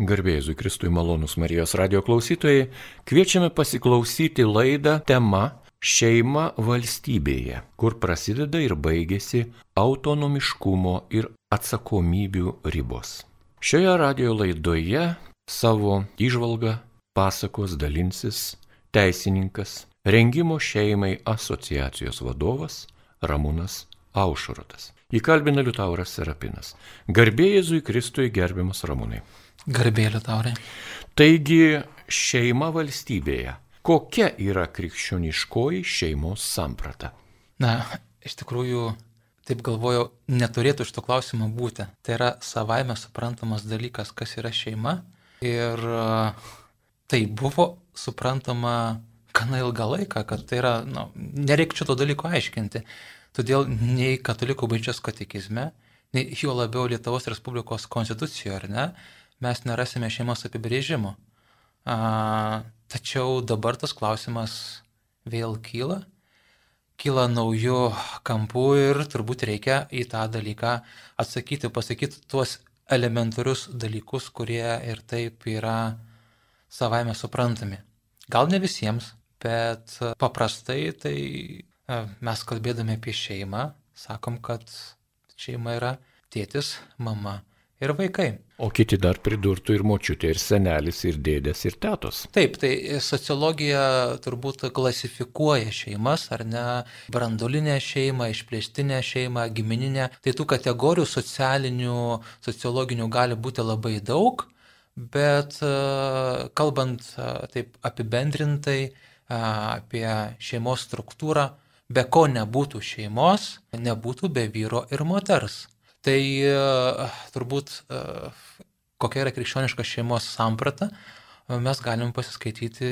Garbėjai Kristui malonus Marijos radio klausytojai, kviečiame pasiklausyti laidą tema Šeima valstybėje, kur prasideda ir baigėsi autonomiškumo ir atsakomybių ribos. Šioje radio laidoje savo išvalgą pasakos dalinsis teisininkas, rengimo šeimai asociacijos vadovas Ramūnas Aušrotas. Įkalbina Liutauras Serapinas. Garbėjai Jėzui Kristui gerbiamas Ramūnai. Garbėliu taurai. Taigi šeima valstybėje. Kokia yra krikščioniškoji šeimos samprata? Na, iš tikrųjų, taip galvoju, neturėtų šito klausimo būti. Tai yra savaime suprantamas dalykas, kas yra šeima. Ir tai buvo suprantama gana ilgą laiką, kad tai yra, nu, nereikia šito dalyko aiškinti. Todėl nei katalikų bažnyčios katekizme, nei jo labiau Lietuvos Respublikos konstitucijoje, ar ne, mes nerasime šeimos apibrėžimo. A, tačiau dabar tas klausimas vėl kyla, kyla naujų kampų ir turbūt reikia į tą dalyką atsakyti, pasakyti tuos elementarius dalykus, kurie ir taip yra savaime suprantami. Gal ne visiems, bet paprastai tai mes kalbėdami apie šeimą sakom, kad šeima yra tėtis, mama ir vaikai. O kiti dar pridurtų ir močiutė, ir senelis, ir dėdės, ir tėtos. Taip, tai sociologija turbūt klasifikuoja šeimas, ar ne, brandolinę šeimą, išplėstinę šeimą, gimininę. Tai tų kategorijų socialinių, sociologinių gali būti labai daug, bet e, kalbant e, taip apibendrintai e, apie šeimos struktūrą, be ko nebūtų šeimos, nebūtų be vyro ir moters. Tai e, turbūt e, kokia yra krikščioniška šeimos samprata, mes galim pasiskaityti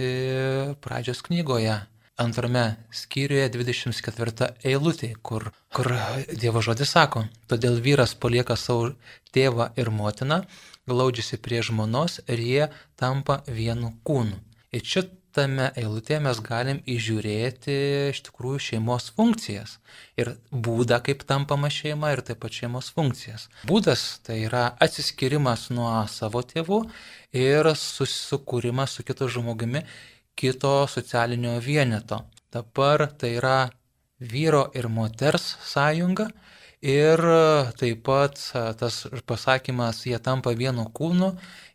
pradžios knygoje. Antrame skyriuje 24 eilutė, kur, kur Dievo žodis sako, todėl vyras palieka savo tėvą ir motiną, glaudžiasi prie žmonos ir jie tampa vienu kūnu. Ir čia tame eilutėje mes galim įžiūrėti iš tikrųjų šeimos funkcijas ir būdą, kaip tampama šeima ir taip pat šeimos funkcijas. Būdas tai yra atsiskirimas nuo savo tėvų ir susikūrimas su kito žmogumi kito socialinio vieneto. Dabar tai yra vyro ir moters sąjunga Ir taip pat tas pasakymas, jie tampa vienu kūnu,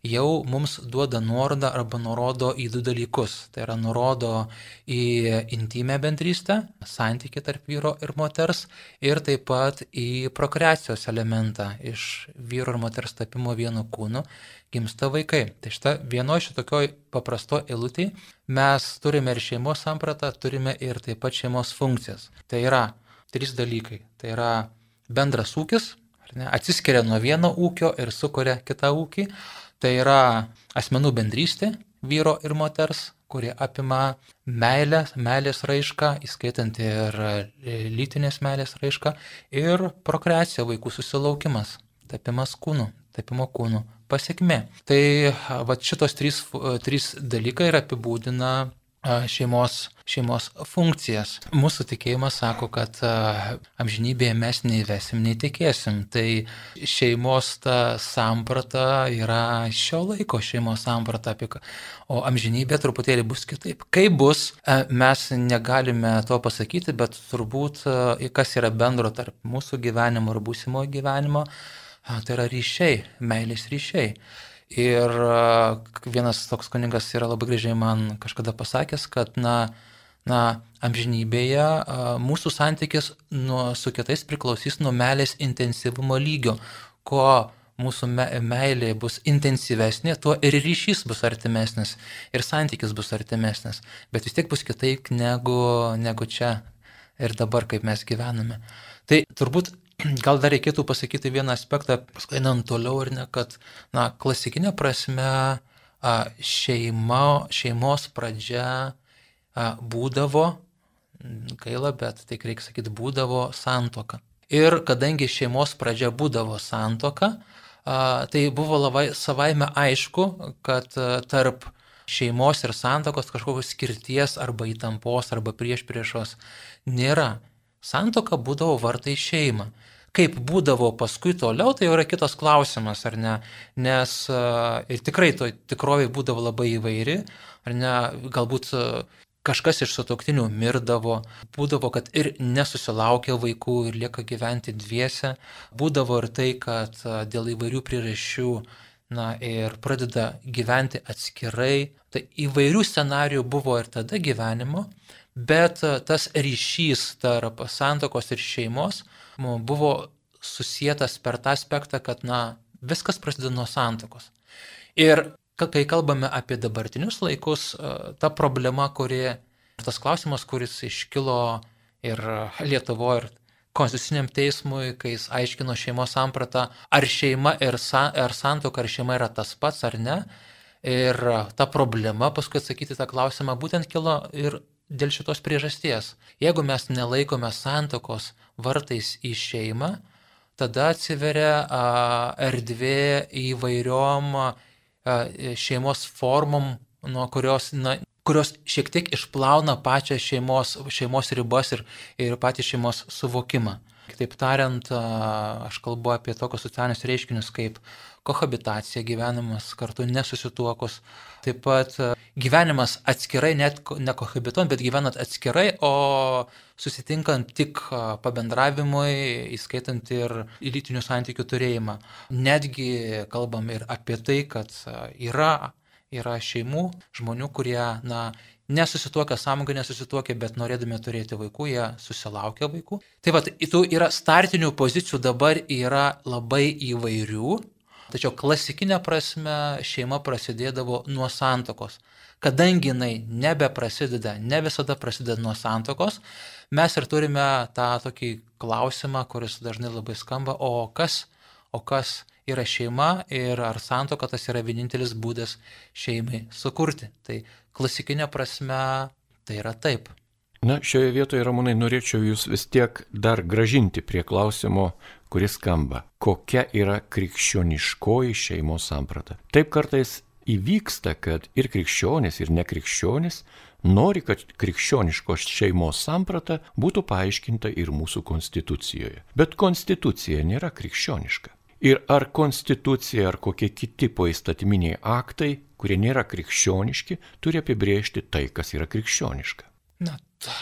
jau mums duoda nuorodą arba nurodo į du dalykus. Tai yra nurodo į intimę bendrystę, santyki tarp vyro ir moters ir taip pat į prokreacijos elementą iš vyro ir moters tapimo vienu kūnu gimsta vaikai. Tai šitą vienoje šitokioj paprasto eilutėje mes turime ir šeimos sampratą, turime ir taip pat šeimos funkcijas. Tai yra trys dalykai. Tai yra bendras ūkis, ne, atsiskiria nuo vieno ūkio ir sukuria kitą ūkį. Tai yra asmenų bendrystė vyro ir moters, kurie apima meilę, meilės raišką, įskaitant ir lytinės meilės raišką, ir prokreacija vaikų susilaukimas, tapimas kūnu, tapimo kūnu pasiekme. Tai va šitos trys, trys dalykai ir apibūdina šeimos, šeimos funkcijas. Mūsų tikėjimas sako, kad amžinybėje mes neįvesim, neįtikėsim. Tai šeimos ta samprata yra šio laiko šeimos samprata, apie. O amžinybė truputėlį bus kitaip. Kaip bus, mes negalime to pasakyti, bet turbūt kas yra bendro tarp mūsų gyvenimo ir būsimo gyvenimo, tai yra ryšiai, meilės ryšiai. Ir vienas toks kunigas yra labai gražiai man kažkada pasakęs, kad, na, na amžinybėje mūsų santykis nuo, su kitais priklausys nuo meilės intensyvumo lygio. Ko mūsų me, meilė bus intensyvesnė, tuo ir ryšys bus artimesnis, ir santykis bus artimesnis. Bet vis tiek bus kitaip negu, negu čia ir dabar, kaip mes gyvename. Tai turbūt gal dar reikėtų pasakyti vieną aspektą, paskui einant toliau ir ne, kad, na, klasikinė prasme šeima, šeimos pradžia būdavo, gaila, bet tai reikia sakyti, būdavo santoka. Ir kadangi šeimos pradžia būdavo santoka, tai buvo labai savaime aišku, kad tarp šeimos ir santokos kažkokios skirties arba įtampos arba prieš priešos nėra. Santoka būdavo vartai šeimą. Kaip būdavo paskui toliau, tai jau yra kitas klausimas, ar ne? Nes ir tikrai to tikrovė būdavo labai įvairi, ar ne? Galbūt kažkas iš sutoktinių mirdavo, būdavo, kad ir nesusilaukia vaikų ir lieka gyventi dviese, būdavo ir tai, kad dėl įvairių priežasčių, na ir pradeda gyventi atskirai. Tai įvairių scenarijų buvo ir tada gyvenimo, bet tas ryšys tarp santokos ir šeimos buvo susijęs per tą aspektą, kad, na, viskas prasideda nuo santokos. Ir kai kalbame apie dabartinius laikus, ta problema, kuri, tas klausimas, kuris iškilo ir Lietuvoje, ir Konstituciniam teismui, kai jis aiškino šeimos sampratą, ar šeima ir sa, ar santoka, ar šeima yra tas pats ar ne. Ir ta problema, paskui atsakyti tą klausimą, būtent kilo ir dėl šitos priežasties. Jeigu mes nelaikome santokos vartais į šeimą, tada atsiveria erdvė įvairiom šeimos formom, nuo kurios, na, kurios šiek tiek išplauna pačią šeimos, šeimos ribas ir, ir patį šeimos suvokimą. Kitaip tariant, aš kalbu apie tokius socialinius reiškinius kaip kohabitacija, gyvenimas kartu nesusituokus, taip pat gyvenimas atskirai, net ne kohabituojant, bet gyvenant atskirai, o susitinkant tik pabendravimui, įskaitant ir lytinių santykių turėjimą. Netgi kalbam ir apie tai, kad yra, yra šeimų, žmonių, kurie, na, nesusituokę, sąmoningai nesusituokę, bet norėdami turėti vaikų, jie susilaukia vaikų. Tai va, tų yra startinių pozicijų dabar yra labai įvairių, tačiau klasikinė prasme šeima prasidėdavo nuo santokos. Kadangi jinai nebeprasideda, ne visada prasideda nuo santokos, mes ir turime tą tokį klausimą, kuris dažnai labai skamba, o kas, o kas yra šeima ir ar santoka tas yra vienintelis būdas šeimai sukurti. Tai klasikinė prasme tai yra taip. Na, šioje vietoje, Ramūnai, norėčiau jūs vis tiek dar gražinti prie klausimo, kuris skamba. Kokia yra krikščioniškoji šeimos samprata? Taip kartais įvyksta, kad ir krikščionis, ir nekrikščionis nori, kad krikščioniškos šeimos samprata būtų paaiškinta ir mūsų konstitucijoje. Bet konstitucija nėra krikščioniška. Ir ar konstitucija ar kokie kiti poįstatyminiai aktai, kurie nėra krikščioniški, turi apibriežti tai, kas yra krikščioniška. Na,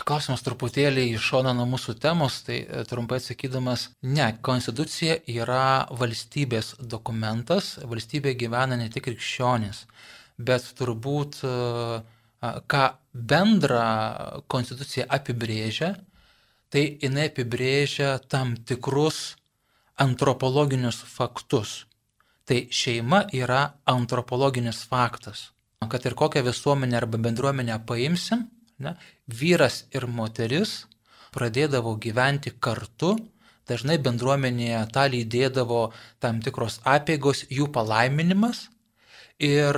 klausimas truputėlį iš šono nuo mūsų temos, tai e, trumpai atsakydamas, ne, konstitucija yra valstybės dokumentas, valstybė gyvena ne tik krikščionis, bet turbūt e, ką bendra konstitucija apibrėžia, tai jinai apibrėžia tam tikrus antropologinius faktus. Tai šeima yra antropologinis faktas. Kad ir kokią visuomenę arba bendruomenę paimsim, ne, vyras ir moteris pradėdavo gyventi kartu, dažnai bendruomenėje tą lydėdavo tam tikros apėgos, jų palaiminimas. Ir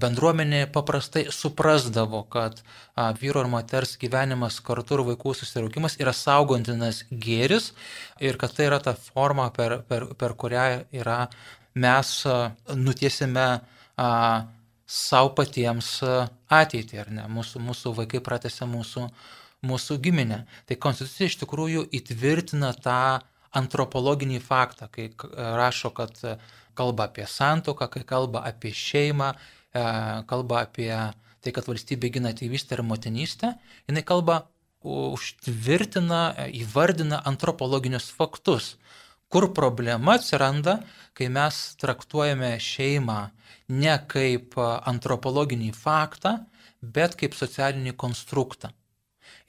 bendruomenė paprastai suprasdavo, kad a, vyro ir moters gyvenimas kartu ir vaikų susiraukimas yra saugontinas gėris ir kad tai yra ta forma, per, per, per kurią yra, mes a, nutiesime savo patiems ateitį, ar ne? Mūsų, mūsų vaikai pratęsia mūsų, mūsų giminę. Tai konstitucija iš tikrųjų įtvirtina tą antropologinį faktą, kai rašo, kad kalba apie santoką, kai kalba apie šeimą, e, kalba apie tai, kad valstybė gina tėvystę ir motinystę, jinai kalba užtvirtina, įvardina antropologinius faktus, kur problema atsiranda, kai mes traktuojame šeimą ne kaip antropologinį faktą, bet kaip socialinį konstruktą.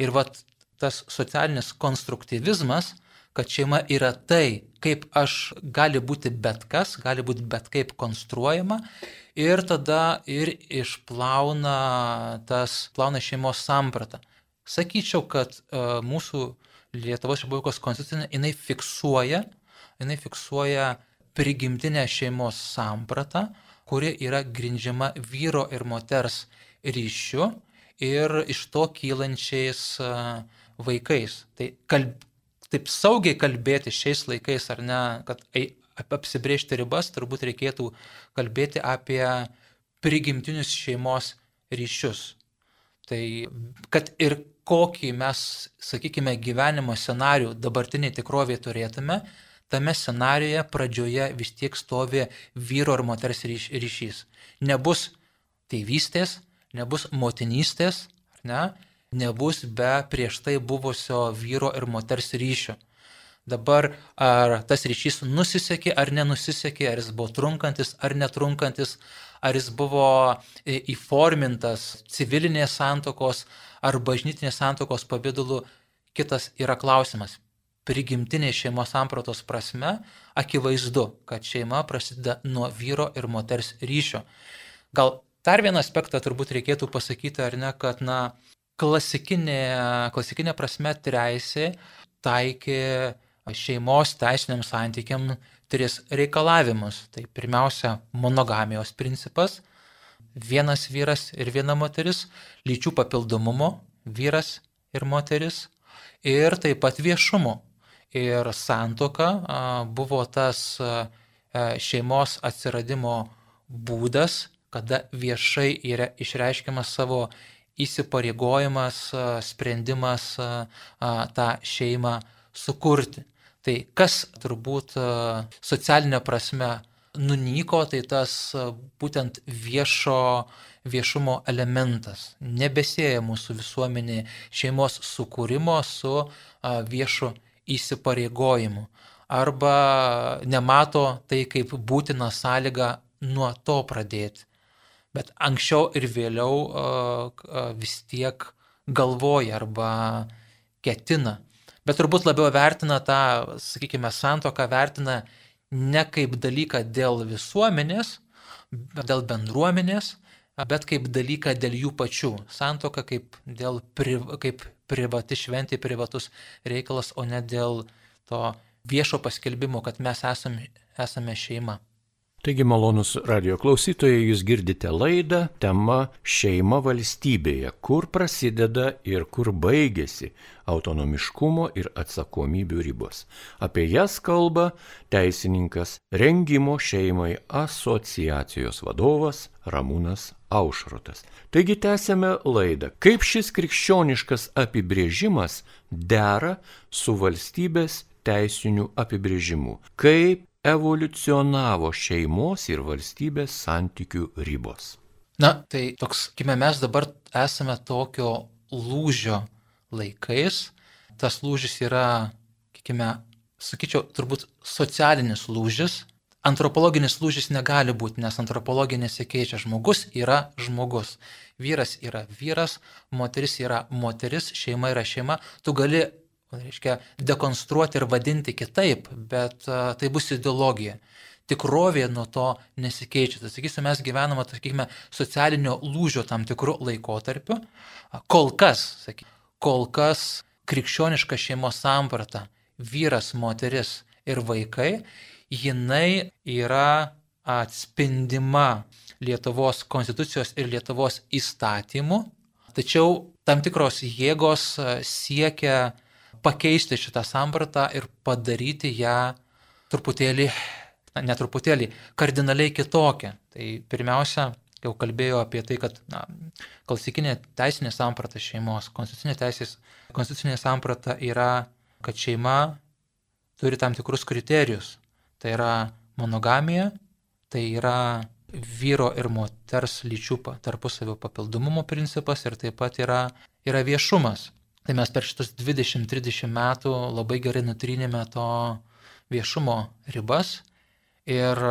Ir vat tas socialinis konstruktyvizmas kad šeima yra tai, kaip aš gali būti bet kas, gali būti bet kaip konstruojama ir tada ir išplauna tas, plauna šeimos sampratą. Sakyčiau, kad uh, mūsų Lietuvos Respublikos konstitucija, jinai fiksuoja, jinai fiksuoja prigimtinę šeimos sampratą, kuri yra grindžiama vyro ir moters ryšiu ir iš to kylančiais vaikais. Tai kalb, taip saugiai kalbėti šiais laikais, ar ne, kad apsibriežti ribas, turbūt reikėtų kalbėti apie prigimtinius šeimos ryšius. Tai kad ir kokį mes, sakykime, gyvenimo scenarių dabartiniai tikrovėje turėtume, tame scenariuje pradžioje vis tiek stovi vyro ir moters ryš, ryšys. Nebus tėvystės, nebus motinystės, ne, nebus be prieš tai buvusio vyro ir moters ryšio. Dabar ar tas ryšys nusisekė ar nenusisekė, ar jis buvo trunkantis ar netrunkantis, ar jis buvo įformintas civilinės santokos ar bažnytinės santokos pavydalu, kitas yra klausimas. Prigimtinė šeimos sampratos prasme akivaizdu, kad šeima prasideda nuo vyro ir moters ryšio. Gal dar vieną aspektą turbūt reikėtų pasakyti, ar ne, kad na, klasikinė, klasikinė prasme teisė taikė šeimos teisiniam santykiam tris reikalavimus. Tai pirmiausia, monogamijos principas - vienas vyras ir viena moteris, lyčių papildomumo - vyras ir moteris, ir taip pat viešumo. Ir santoka buvo tas šeimos atsiradimo būdas, kada viešai yra išreiškiamas savo įsipareigojimas, sprendimas tą šeimą sukurti. Tai kas turbūt e, socialinė prasme nunyko, tai tas e, būtent viešo, viešumo elementas. Nebesėja mūsų visuomenė šeimos sukūrimo su e, viešu įsipareigojimu. Arba nemato tai kaip būtina sąlyga nuo to pradėti. Bet anksčiau ir vėliau vis tiek galvoja arba ketina bet turbūt labiau vertina tą, sakykime, santoką vertina ne kaip dalyką dėl visuomenės, dėl bendruomenės, bet kaip dalyką dėl jų pačių. Santoka kaip, dėl, kaip privati šventė, privatus reikalas, o ne dėl to viešo paskelbimo, kad mes esame, esame šeima. Taigi malonus radio klausytojai, jūs girdite laidą tema šeima valstybėje, kur prasideda ir kur baigėsi autonomiškumo ir atsakomybių ribos. Apie jas kalba teisininkas rengimo šeimai asociacijos vadovas Ramūnas Aušrotas. Taigi tęsėme laidą. Kaip šis krikščioniškas apibrėžimas dera su valstybės teisiniu apibrėžimu? Kaip evoliucionavo šeimos ir valstybės santykių ribos. Na, tai toks, kime mes dabar esame tokio lūžio laikais. Tas lūžis yra, kime, sakyčiau, turbūt socialinis lūžis. Antropologinis lūžis negali būti, nes antropologija nesikeičia. Žmogus yra žmogus. Vyras yra vyras, moteris yra moteris, šeima yra šeima. Tu gali reiškia, dekonstruoti ir vadinti kitaip, bet uh, tai bus ideologija. Tikrovė nuo to nesikeičia. Tai sakysim, mes gyvename, sakykime, socialinio lūžio tam tikrų laikotarpių. Kol kas, sakykime, kol kas krikščioniška šeimos samprata, vyras, moteris ir vaikai, jinai yra atspindima Lietuvos konstitucijos ir Lietuvos įstatymų, tačiau tam tikros jėgos siekia pakeisti šitą sampratą ir padaryti ją truputėlį, na, ne truputėlį, kardinaliai kitokią. Tai pirmiausia, jau kalbėjau apie tai, kad na, klasikinė teisinė samprata šeimos, konstitucinė teisės, konstitucinė samprata yra, kad šeima turi tam tikrus kriterijus. Tai yra monogamija, tai yra vyro ir moters lyčių tarpusavio papildomumo principas ir taip pat yra, yra viešumas. Tai mes per šitus 20-30 metų labai gerai nutrynėme to viešumo ribas ir,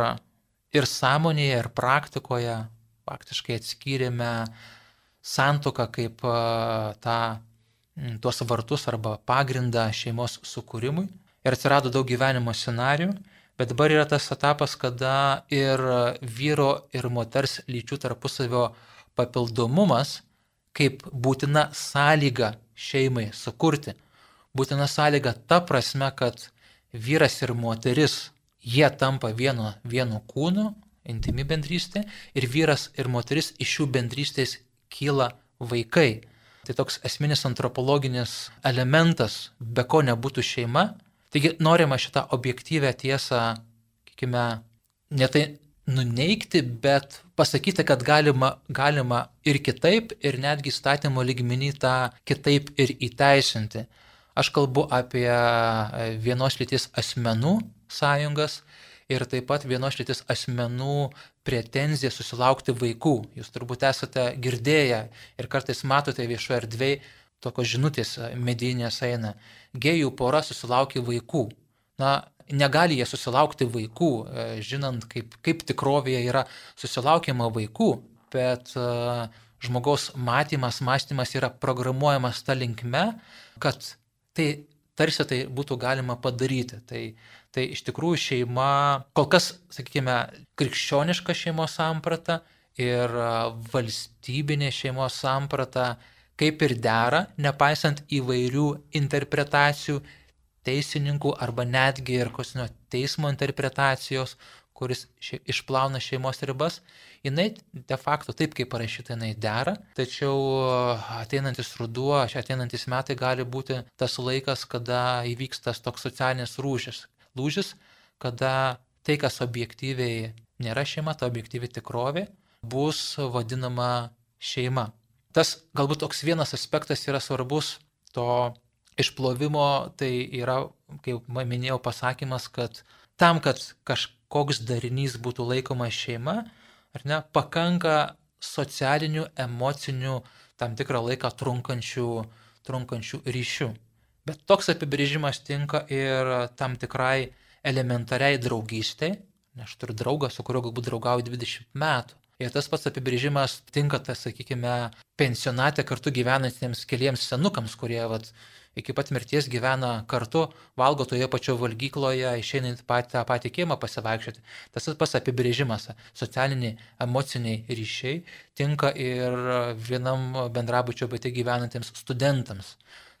ir sąmonėje, ir praktikoje faktiškai atskyrėme santoką kaip tą, tuos vartus arba pagrindą šeimos sukūrimui. Ir atsirado daug gyvenimo scenarių, bet dabar yra tas etapas, kada ir vyro ir moters lyčių tarpusavio papildomumas kaip būtina sąlyga šeimai sukurti. Būtina sąlyga ta prasme, kad vyras ir moteris, jie tampa vienu, vienu kūnu, intimi bendrystė, ir vyras ir moteris iš šių bendrystės kyla vaikai. Tai toks esminis antropologinis elementas, be ko nebūtų šeima. Taigi norima šitą objektyvę tiesą, sakykime, ne tai nuneikti, bet pasakyti, kad galima, galima ir kitaip, ir netgi statymo lygmenį tą kitaip ir įteisinti. Aš kalbu apie e, vienos lyties asmenų sąjungas ir taip pat vienos lyties asmenų pretenziją susilaukti vaikų. Jūs turbūt esate girdėję ir kartais matote viešoje erdvėje tokios žinutės medinės eina. Gėjų pora susilaukė vaikų. Na, negali jie susilaukti vaikų, e, žinant, kaip, kaip tikrovėje yra susilaukiama vaikų, bet uh, žmogaus matymas, mąstymas yra programuojamas tą linkme, kad tai tarsi tai būtų galima padaryti. Tai, tai iš tikrųjų šeima, kol kas, sakykime, krikščioniška šeimos samprata ir e, valstybinė šeimos samprata kaip ir dera, nepaisant įvairių interpretacijų teisininkų arba netgi ir kosinio teismo interpretacijos, kuris ši, išplauna šeimos ribas, jinai de facto taip kaip parašyta, jinai dera, tačiau ateinantis ruduo, ateinantis metai gali būti tas laikas, kada įvyks tas toks socialinis rūžis, lūžis, kada tai, kas objektyviai nėra šeima, ta objektyvi tikrovė, bus vadinama šeima. Tas galbūt toks vienas aspektas yra svarbus to išplovimo tai yra, kaip minėjau, pasakymas, kad tam, kad kažkoks darinys būtų laikomas šeima, ar ne, pakanka socialinių, emocinių, tam tikrą laiką trunkančių, trunkančių ryšių. Bet toks apibrėžimas tinka ir tam tikrai elementariai draugystei, nes aš turiu draugą, su kuriuo galbūt draugauju 20 metų. Ir tas pats apibrėžimas tinka, tas, sakykime, pensionate kartu gyvenantiems keliems senukams, kurie vat, iki pat mirties gyvena kartu, valgo toje pačioje valgykloje, išeina į tą patį kiemą pasivaikščioti. Tas pats apibrėžimas, socialiniai, emociniai ryšiai tinka ir vienam bendrabučio bete gyvenantiems studentams.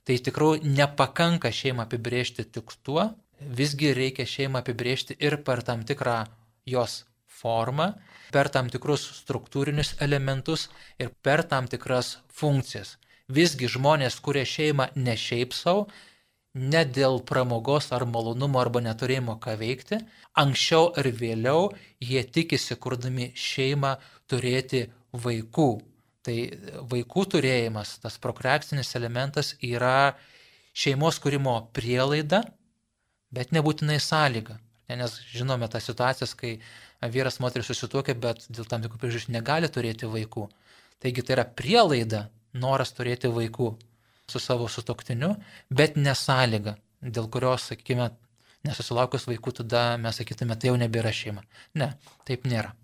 Tai tikrųjų nepakanka šeimą apibrėžti tik tuo, visgi reikia šeimą apibrėžti ir per tam tikrą jos formą, per tam tikrus struktūrinius elementus ir per tam tikras funkcijas. Visgi žmonės kuria šeimą ne šiaip savo, ne dėl pramogos ar malonumo arba neturėjimo ką veikti, anksčiau ar vėliau jie tikisi, kurdami šeimą, turėti vaikų. Tai vaikų turėjimas, tas prokreacinis elementas yra šeimos kūrimo prielaida, bet nebūtinai sąlyga. Nes žinome tas situacijas, kai vyras moteris susituokia, bet dėl tam tikrų priežasčių negali turėti vaikų. Taigi tai yra prielaida noras turėti vaikų su savo sutoktiniu, bet nesąlyga, dėl kurios, sakykime, nesusilaukus vaikų, tada mes sakytume, tai jau nebėra šeima. Ne, taip nėra.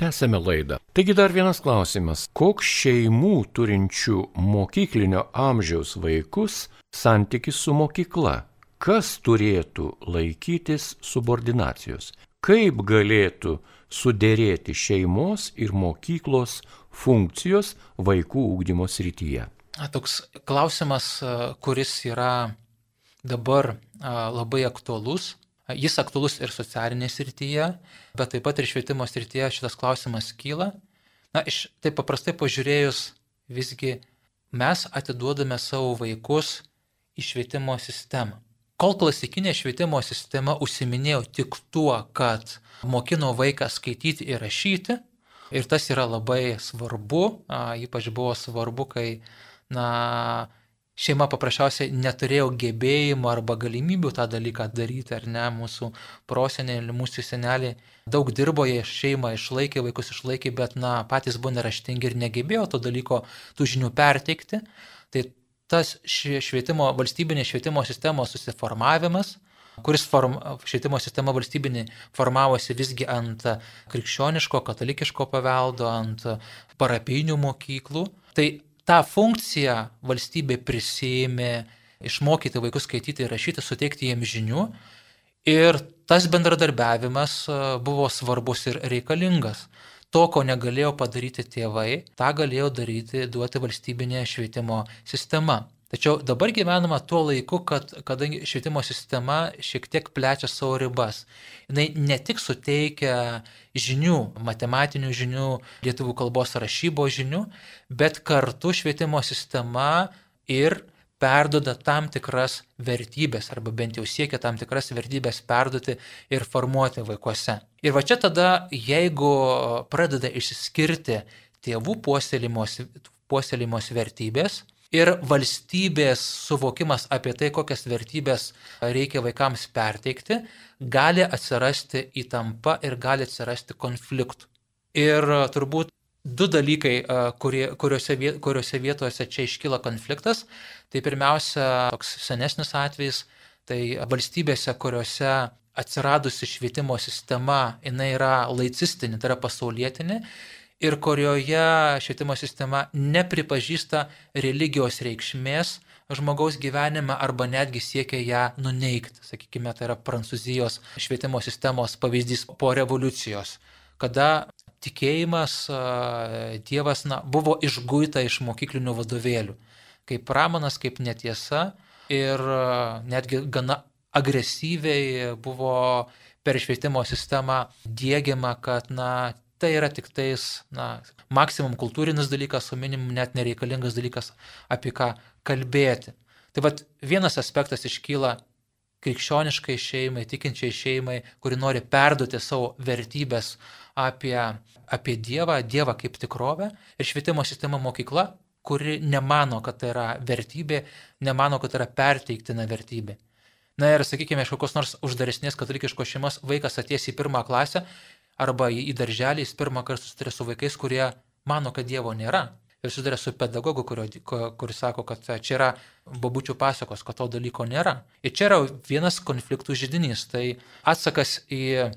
Tęsėme laidą. Taigi dar vienas klausimas. Koks šeimų turinčių mokyklinio amžiaus vaikus santykis su mokykla? Kas turėtų laikytis subordinacijos? Kaip galėtų sudėrėti šeimos ir mokyklos funkcijos vaikų ūkdymo srityje? Toks klausimas, kuris yra dabar labai aktualus. Jis aktualus ir socialinėje srityje, bet taip pat ir švietimo srityje šitas klausimas kyla. Na, iš taip paprastai pažiūrėjus, visgi mes atiduodame savo vaikus į švietimo sistemą. Kol klasikinė švietimo sistema užsiminėjo tik tuo, kad mokino vaiką skaityti ir rašyti, Ir tas yra labai svarbu, ypač buvo svarbu, kai na, šeima paprasčiausiai neturėjo gebėjimų arba galimybių tą dalyką daryti, ar ne, mūsų prosenėliai, mūsų seneliai daug dirbo, jie šeimą išlaikė, vaikus išlaikė, bet na, patys buvo neraštingi ir negebėjo to dalyko, tų žinių perteikti. Tai tas švietimo, valstybinės švietimo sistemos susiformavimas, kuris form, švietimo sistema valstybinė formavosi visgi ant krikščioniško, katalikiško paveldo, ant parapinių mokyklų. Tai tą funkciją valstybė prisėmė išmokyti vaikus skaityti ir rašyti, suteikti jiems žinių. Ir tas bendradarbiavimas buvo svarbus ir reikalingas. To, ko negalėjo padaryti tėvai, tą galėjo daryti, duoti valstybinė švietimo sistema. Tačiau dabar gyvenama tuo laiku, kad kadangi švietimo sistema šiek tiek plečia savo ribas. Jis ne tik suteikia žinių, matematinių žinių, lietuvų kalbos rašybos žinių, bet kartu švietimo sistema ir perdoda tam tikras vertybės, arba bent jau siekia tam tikras vertybės perduoti ir formuoti vaikuose. Ir va čia tada, jeigu pradeda išsiskirti tėvų puoselimos, puoselimos vertybės, ir valstybės suvokimas apie tai, kokias vertybės reikia vaikams perteikti, gali atsirasti įtampa ir gali atsirasti konfliktų. Ir turbūt du dalykai, kurie, kuriuose, kuriuose vietose čia iškyla konfliktas. Tai pirmiausia, toks senesnis atvejis, tai valstybėse, kuriuose atsiradusi švietimo sistema, jinai yra laicistinė, tai yra pasaulietinė ir kurioje švietimo sistema nepripažįsta religijos reikšmės žmogaus gyvenime arba netgi siekia ją nuneikti. Sakykime, tai yra Prancūzijos švietimo sistemos pavyzdys po revoliucijos, kada tikėjimas Dievas na, buvo išguita iš mokyklinių vadovėlių, kaip pramanas, kaip netiesa ir netgi gana agresyviai buvo per švietimo sistemą dėgiama, kad na, tai yra tik tais, na, maksimum kultūrinis dalykas, o minimum net nereikalingas dalykas, apie ką kalbėti. Tai vad vienas aspektas iškyla krikščioniškai šeimai, tikinčiai šeimai, kuri nori perduoti savo vertybės apie, apie Dievą, Dievą kaip tikrovę ir švietimo sistema mokykla, kuri nemano, kad tai yra vertybė, nemano, kad tai yra perteiktina vertybė. Na ir sakykime, iš kokios nors uždaresnės katalikiškos šeimos vaikas atės į pirmą klasę arba į darželį jis pirmą kartą susiduria su vaikais, kurie mano, kad Dievo nėra. Ir susiduria su pedagogu, kuris sako, kad čia yra babučių pasakos, kad to dalyko nėra. Ir čia yra vienas konfliktų žydinys. Tai atsakas į,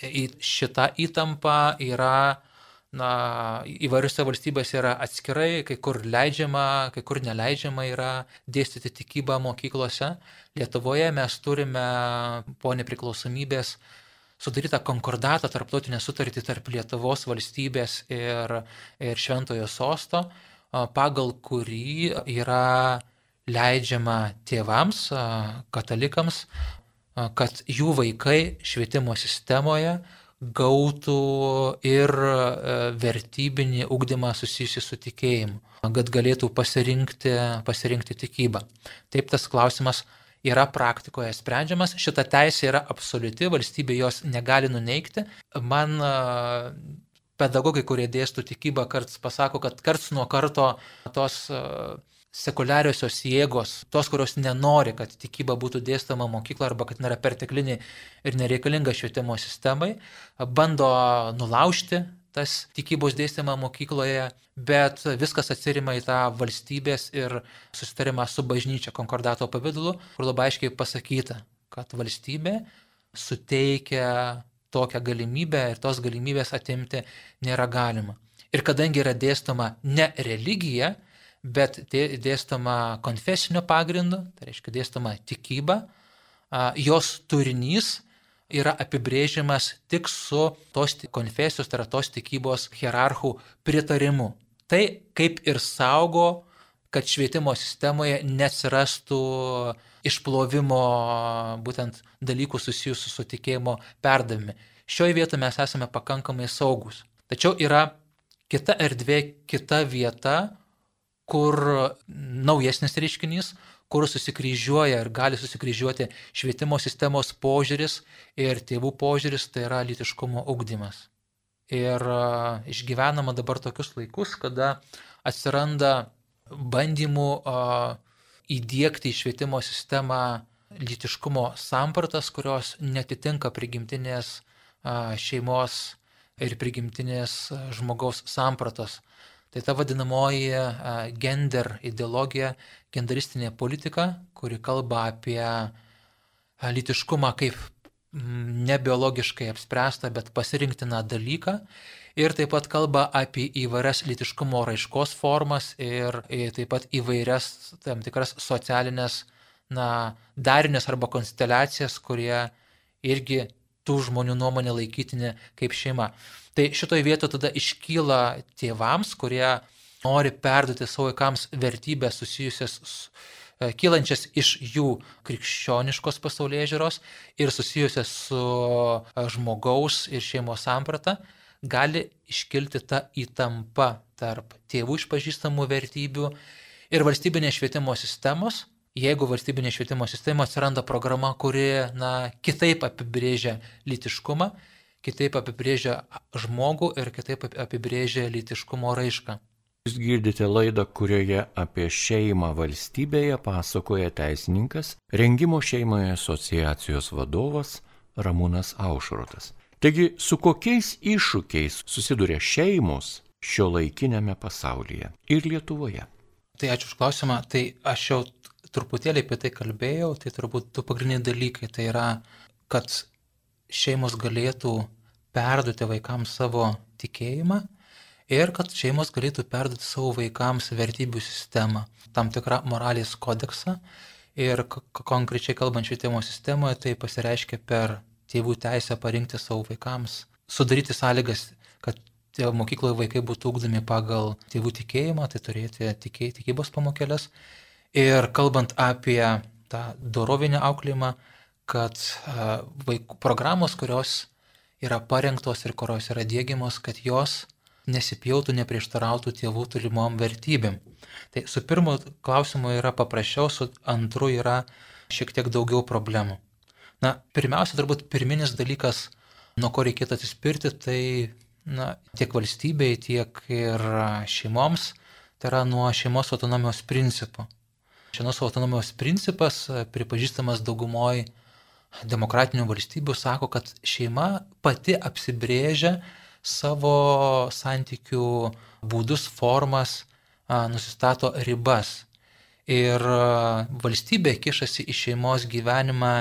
į šitą įtampą yra na, įvairiose valstybėse yra atskirai, kai kur leidžiama, kai kur neleidžiama yra dėstyti tikybą mokyklose. Lietuvoje mes turime po nepriklausomybės sudarytą konkordatą, tarptautinę sutartį tarp Lietuvos valstybės ir, ir Šventojo sosto, pagal kurį yra leidžiama tėvams, katalikams, kad jų vaikai švietimo sistemoje gautų ir vertybinį ugdymą susijusi su tikėjimu, kad galėtų pasirinkti, pasirinkti tikybą. Taip tas klausimas yra praktikoje sprendžiamas, šita teisė yra absoliuti, valstybė jos negali nuneikti. Man pedagogai, kurie dėstų tikybą, karts pasako, kad karts nuo karto tos sekuliariosios jėgos, tos, kurios nenori, kad tikyba būtų dėstama mokykla arba kad nėra perteklinė ir nereikalinga švietimo sistemai, bando nulaužti tas tikybos dėstymą mokykloje, bet viskas atsirima į tą valstybės ir susitarimą su bažnyčia konkordato pavydalu, kur labai aiškiai pasakyta, kad valstybė suteikia tokią galimybę ir tos galimybės atimti nėra galima. Ir kadangi yra dėstoma ne religija, bet dėstoma konfesinio pagrindu, tai reiškia dėstoma tikyba, jos turinys yra apibrėžiamas tik su tos konfesijos, tai yra tos tikybos hierarchų pritarimu. Tai kaip ir saugo, kad švietimo sistemoje nesirastų išplovimo būtent dalykų susijusių su tikėjimo perdavimi. Šioje vietoje mes esame pakankamai saugus. Tačiau yra kita erdvė, kita vieta, kur naujesnis reiškinys, kur susikryžiuoja ir gali susikryžiuoti švietimo sistemos požiūris ir tėvų požiūris, tai yra litiškumo ugdymas. Ir išgyvenama dabar tokius laikus, kada atsiranda bandymų įdėkti į švietimo sistemą litiškumo sampratas, kurios netitinka prigimtinės šeimos ir prigimtinės žmogaus sampratos. Tai ta vadinamoji gender ideologija, genderistinė politika, kuri kalba apie litiškumą kaip nebiologiškai apspręstą, bet pasirinktiną dalyką. Ir taip pat kalba apie įvairias litiškumo raiškos formas ir, taip pat įvairias tam tikras socialinės na, darinės arba konsteliacijas, kurie irgi tų žmonių nuomonė laikytini kaip šeima. Tai šitoje vietoje tada iškyla tėvams, kurie nori perduoti savo vaikams vertybės susijusias e, kylančias iš jų krikščioniškos pasaulyje žiūros ir susijusias su e, žmogaus ir šeimos samprata, gali iškilti ta įtampa tarp tėvų išpažįstamų vertybių ir valstybinės švietimo sistemos, jeigu valstybinė švietimo sistema atsiranda programa, kuri na, kitaip apibrėžia lytiškumą, kitaip apibrėžia žmogų ir kitaip apibrėžia lytiškumo raišką. Jūs girdite laidą, kurioje apie šeimą valstybėje pasakoja teisininkas, rengimo šeimoje asociacijos vadovas Ramūnas Aušrotas. Taigi, su kokiais iššūkiais susiduria šeimos šio laikinėme pasaulyje ir Lietuvoje? Tai ačiū už klausimą. Tai aš jau truputėlį apie tai kalbėjau, tai turbūt du pagrindiniai dalykai. Tai yra, kad šeimos galėtų perduoti vaikams savo tikėjimą ir kad šeimos galėtų perduoti savo vaikams vertybių sistemą, tam tikrą moralės kodeksą. Ir konkrečiai kalbant švietimo sistemoje, tai pasireiškia per tėvų teisę parinkti savo vaikams, sudaryti sąlygas, kad mokykloje vaikai būtų ugdomi pagal tėvų tikėjimą, tai turėti tikė, tikybos pamokėlės. Ir kalbant apie tą dorovinį auklėjimą, kad vaikų programos, kurios yra parengtos ir kurios yra dėgiamos, kad jos nesipjautų, neprieštarautų tėvų turimom vertybėm. Tai su pirmu klausimu yra paprasčiau, su antru yra šiek tiek daugiau problemų. Na, pirmiausia, turbūt pirminis dalykas, nuo ko reikėtų atsispirti, tai na, tiek valstybei, tiek ir šeimoms, tai yra nuo šeimos autonomijos principo. Šeimos autonomijos principas, pripažįstamas daugumoje demokratinių valstybių, sako, kad šeima pati apsibrėžia savo santykių būdus, formas, nusistato ribas. Ir valstybė kišasi į šeimos gyvenimą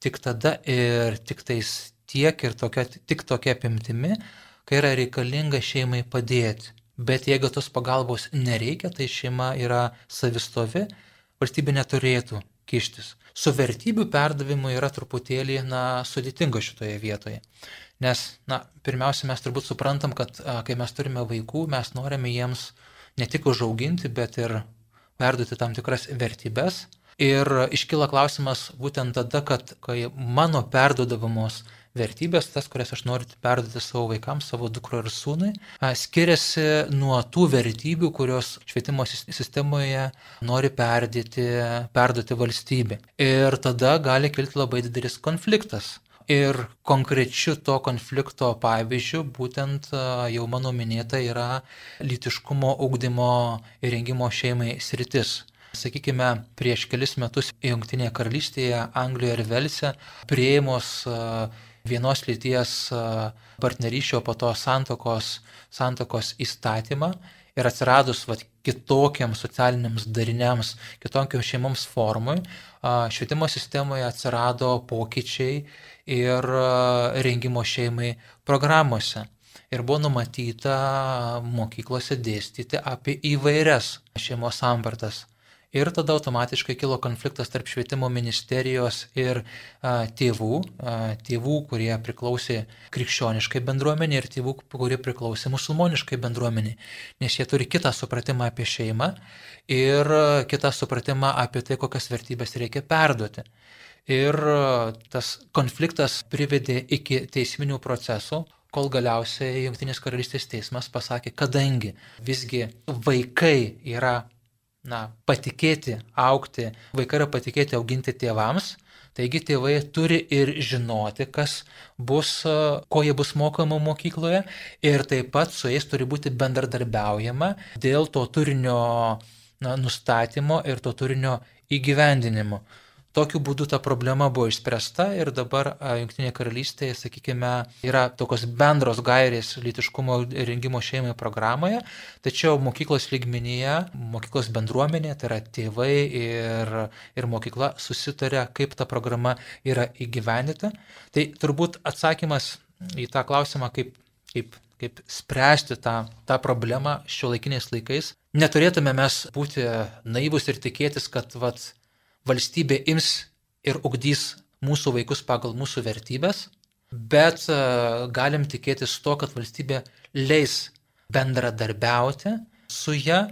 tik tada ir tik tais tiek ir tokia, tik tokia apimtimi, kai yra reikalinga šeimai padėti. Bet jeigu tos pagalbos nereikia, tai šeima yra savistovi, valstybė neturėtų kištis. Su vertybių perdavimu yra truputėlį na, sudėtinga šitoje vietoje. Nes, na, pirmiausia, mes turbūt suprantam, kad a, kai mes turime vaikų, mes norime jiems ne tik užauginti, bet ir perduoti tam tikras vertybės. Ir iškyla klausimas būtent tada, kad kai mano perdodavamos vertybės, tas, kurias aš noriu perduoti savo vaikams, savo dukro ir sūnui, skiriasi nuo tų vertybių, kurios švietimo sistemoje nori perdėti, perduoti valstybė. Ir tada gali kilti labai didelis konfliktas. Ir konkrečiu to konflikto pavyzdžiu būtent jau mano minėta yra lytiškumo ugdymo ir rengimo šeimai sritis. Sakykime, prieš kelis metus Junktinėje karalystėje, Anglijoje ir Velse prieimus vienos lyties partnerysčio po to santokos, santokos įstatymą ir atsiradus vat, kitokiams socialiniams dariniams, kitokiams šeimoms formui, švietimo sistemoje atsirado pokyčiai ir rengimo šeimai programuose. Ir buvo numatyta mokyklose dėstyti apie įvairias šeimos sampratas. Ir tada automatiškai kilo konfliktas tarp švietimo ministerijos ir a, tėvų, a, tėvų, kurie priklausė krikščioniškai bendruomeniai ir tėvų, kurie priklausė musulmoniškai bendruomeniai, nes jie turi kitą supratimą apie šeimą ir kitą supratimą apie tai, kokias vertybės reikia perduoti. Ir tas konfliktas privedė iki teisminių procesų, kol galiausiai Junktinės karalystės teismas pasakė, kadangi visgi vaikai yra na, patikėti aukti, vaikai yra patikėti auginti tėvams, taigi tėvai turi ir žinoti, kas bus, ko jie bus mokoma mokykloje ir taip pat su jais turi būti bendradarbiaujama dėl to turinio na, nustatymo ir to turinio įgyvendinimo. Tokiu būdu ta problema buvo išspręsta ir dabar Junktinėje karalystėje, sakykime, yra tokios bendros gairės lytiškumo rengimo šeimai programoje, tačiau mokyklos lygmenyje, mokyklos bendruomenė, tai yra tėvai ir, ir mokykla susitarė, kaip ta programa yra įgyvendita. Tai turbūt atsakymas į tą klausimą, kaip, kaip kaip spręsti tą, tą problemą šio laikiniais laikais. Neturėtume mes būti naivus ir tikėtis, kad vat, valstybė ims ir ugdys mūsų vaikus pagal mūsų vertybės, bet e, galim tikėtis to, kad valstybė leis bendradarbiauti su ją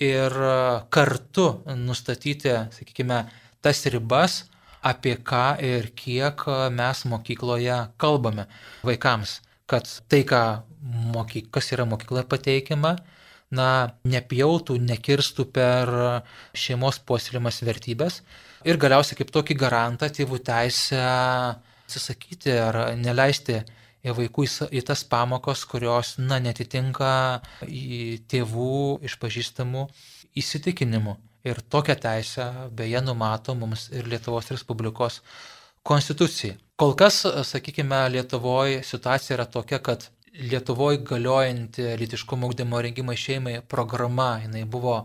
ir e, kartu nustatyti, sakykime, tas ribas, apie ką ir kiek mes mokykloje kalbame vaikams, kad tai, ką mokyk, kas yra mokykloje pateikiama, na, nepjautų, nekirstų per šeimos puoselėjimas vertybės ir galiausiai kaip tokį garantą tėvų teisę atsisakyti ar neleisti vaikų į tas pamokas, kurios, na, netitinka tėvų išpažįstamų įsitikinimų. Ir tokią teisę beje numato mums ir Lietuvos Respublikos konstitucija. Kol kas, sakykime, Lietuvoje situacija yra tokia, kad Lietuvoje galiojanti lytiškumo ugdymo rengimo šeimai programa, jinai buvo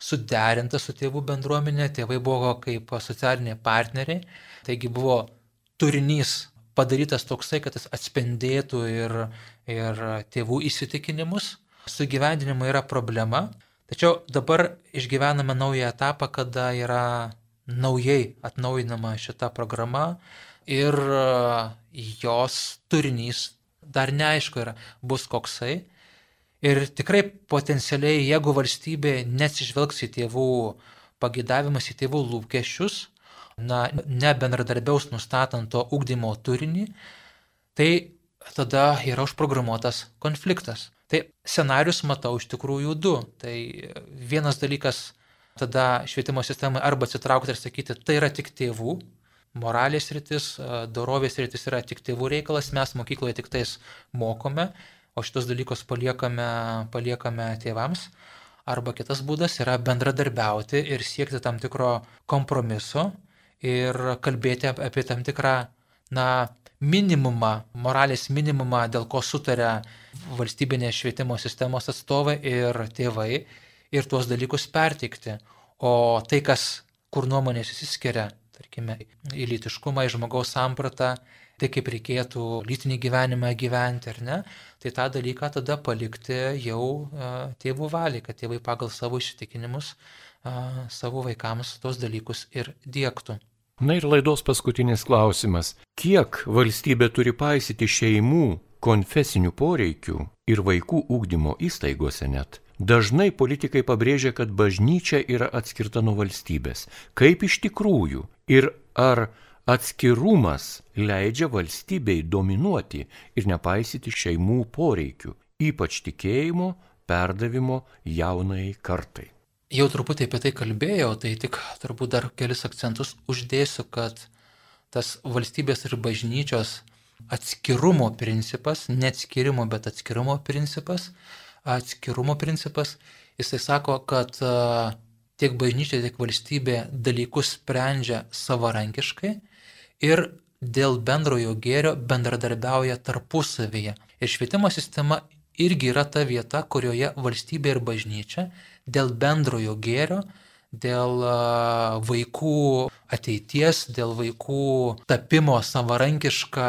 suderinta su tėvų bendruomenė, tėvai buvo kaip socialiniai partneriai, taigi buvo turinys padarytas toksai, kad jis atspindėtų ir, ir tėvų įsitikinimus. Su gyvendinimu yra problema, tačiau dabar išgyvename naują etapą, kada yra naujai atnaujinama šita programa ir jos turinys dar neaišku yra, bus koksai. Ir tikrai potencialiai, jeigu valstybė nesižvelgs į tėvų pagėdavimus, į tėvų lūkesčius, na, nebendradarbiaus nustatant to ugdymo turinį, tai tada yra užprogramuotas konfliktas. Tai scenarius matau iš tikrųjų du. Tai vienas dalykas tada švietimo sistemai arba atsitraukti ir sakyti, tai yra tik tėvų, moralės rytis, dorovės rytis yra tik tėvų reikalas, mes mokykloje tik tais mokome, o šitos dalykus paliekame, paliekame tėvams. Arba kitas būdas yra bendradarbiauti ir siekti tam tikro kompromiso, ir kalbėti apie tam tikrą, na, minimumą, moralės minimumą, dėl ko sutarė valstybinės švietimo sistemos atstovai ir tėvai ir tuos dalykus perteikti. O tai, kas, kur nuomonės įsiskiria, tarkime, į lytiškumą, į žmogaus sampratą, tai kaip reikėtų lytinį gyvenimą gyventi ar ne, tai tą dalyką tada palikti jau uh, tėvų valiai, kad tėvai pagal savo įsitikinimus uh, savo vaikams tos dalykus ir dėktų. Na ir laidos paskutinis klausimas. Kiek valstybė turi paisyti šeimų, konfesinių poreikių ir vaikų ūkdymo įstaigose net? Dažnai politikai pabrėžia, kad bažnyčia yra atskirta nuo valstybės. Kaip iš tikrųjų? Ir ar atskirumas leidžia valstybei dominuoti ir nepaisyti šeimų poreikių, ypač tikėjimo perdavimo jaunai kartai? Jau truputį apie tai kalbėjau, tai tik turbūt dar kelis akcentus uždėsiu, kad tas valstybės ir bažnyčios atskirumo principas, neatskirimo, bet atskirumo principas, atskirumo principas, jisai sako, kad tiek bažnyčia, tiek valstybė dalykus sprendžia savarankiškai ir dėl bendrojo gėrio bendradarbiauja tarpusavyje. Ir švietimo sistema irgi yra ta vieta, kurioje valstybė ir bažnyčia dėl bendrojo gėrio, dėl vaikų ateities, dėl vaikų tapimo savarankišką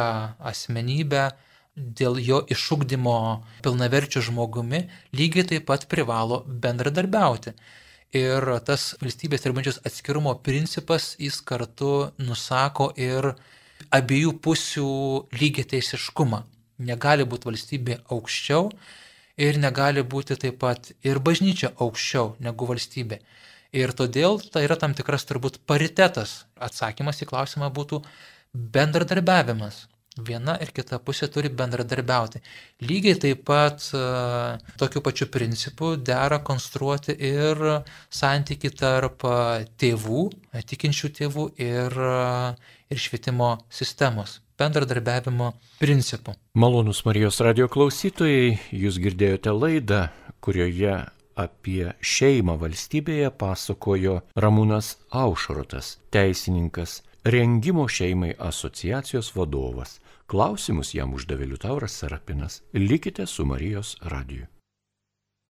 asmenybę, dėl jo išugdymo pilnaverčių žmogumi, lygiai taip pat privalo bendradarbiauti. Ir tas valstybės ir bažnyčios atskirumo principas jis kartu nusako ir abiejų pusių lygiai teisiškumą. Negali būti valstybė aukščiau ir negali būti taip pat ir bažnyčia aukščiau negu valstybė. Ir todėl tai yra tam tikras turbūt paritetas. Atsakymas į klausimą būtų bendradarbiavimas. Viena ir kita pusė turi bendradarbiauti. Lygiai taip pat uh, tokiu pačiu principu dera konstruoti ir santyki tarp tėvų, tikinčių tėvų ir, ir švietimo sistemos bendradarbiavimo principų. Malonus Marijos radio klausytojai, jūs girdėjote laidą, kurioje apie šeimą valstybėje pasakojo Ramūnas Aušrotas, teisininkas, rengimo šeimai asociacijos vadovas. Klausimus jam uždavė Liutauras Sarapinas. Likite su Marijos radiju.